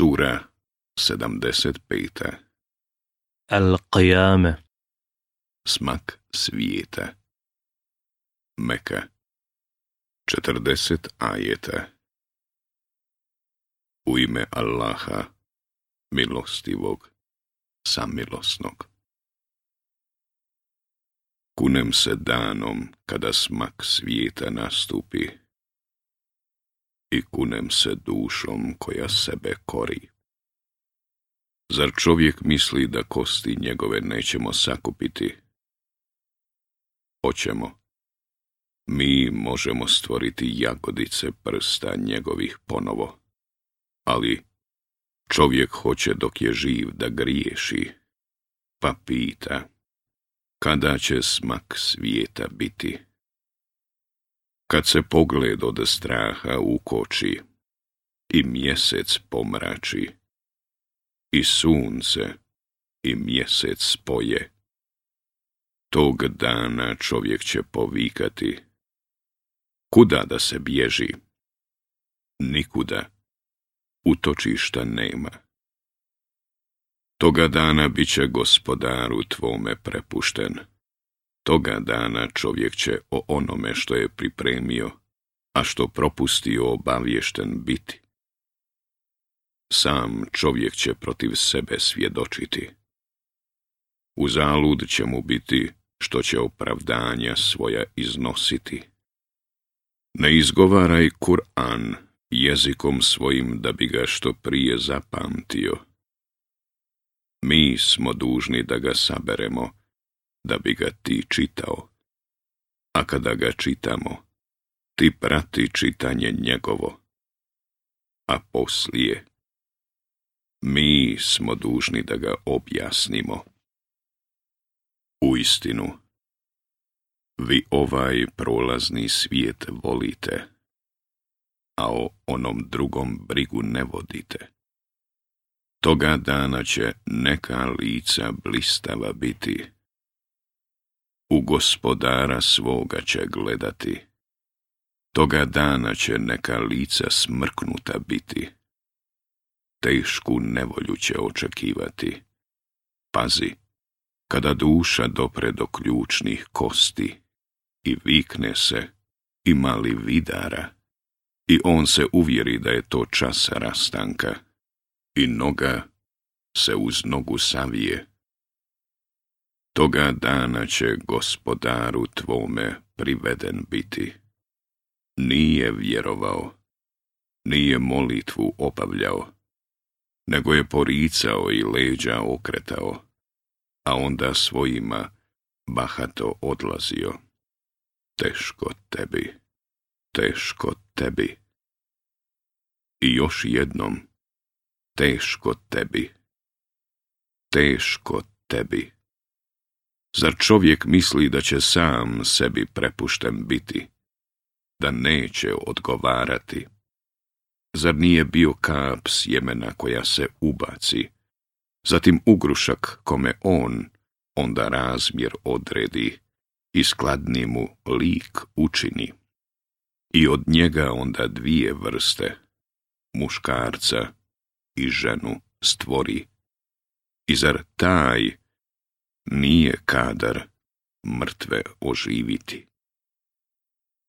Sura 75. Al-Qiyame Smak svijeta Meka 40 ajeta U ime Allaha, milostivog, samilosnog. Kunem se danom kada smak svijeta nastupi i kunem se dušom koja sebe kori. Zar čovjek misli da kosti njegove nećemo sakupiti? Hoćemo. Mi možemo stvoriti jagodice prsta njegovih ponovo, ali čovjek hoće dok je živ da griješi, pa pita, kada će smak svijeta biti? kad se pogled od straha ukoči i mjesec pomrači i sunce i mjesec spoje. Tog dana čovjek će povikati. Kuda da se bježi? Nikuda. Utočišta nema. Toga dana bit će gospodaru tvome prepušten. Toga dana čovjek će o onome što je pripremio, a što propustio obavješten biti. Sam čovjek će protiv sebe svjedočiti. zalud će mu biti što će opravdanja svoja iznositi. Ne izgovaraj Kur'an jezikom svojim da bi ga što prije zapamtio. Mi smo dužni da ga saberemo da bi ga ti čitao. A kada ga čitamo, ti prati čitanje njegovo. A poslije, mi smo dužni da ga objasnimo. U istinu, vi ovaj prolazni svijet volite, a o onom drugom brigu ne vodite. Toga dana će neka lica blistava biti, u gospodara svoga će gledati. Toga dana će neka lica smrknuta biti. Tešku nevolju će očekivati. Pazi, kada duša dopre do ključnih kosti i vikne se, ima li vidara, i on se uvjeri da je to čas rastanka, i noga se uz nogu savije, toga dana će gospodaru tvome priveden biti. Nije vjerovao, nije molitvu opavljao, nego je poricao i leđa okretao, a onda svojima bahato odlazio. Teško tebi, teško tebi. I još jednom, teško tebi, teško tebi. Zar čovjek misli da će sam sebi prepušten biti, da neće odgovarati? Zar nije bio kap sjemena koja se ubaci, zatim ugrušak kome on onda razmjer odredi i skladni mu lik učini? I od njega onda dvije vrste, muškarca i ženu stvori. I zar taj nije kadar mrtve oživiti.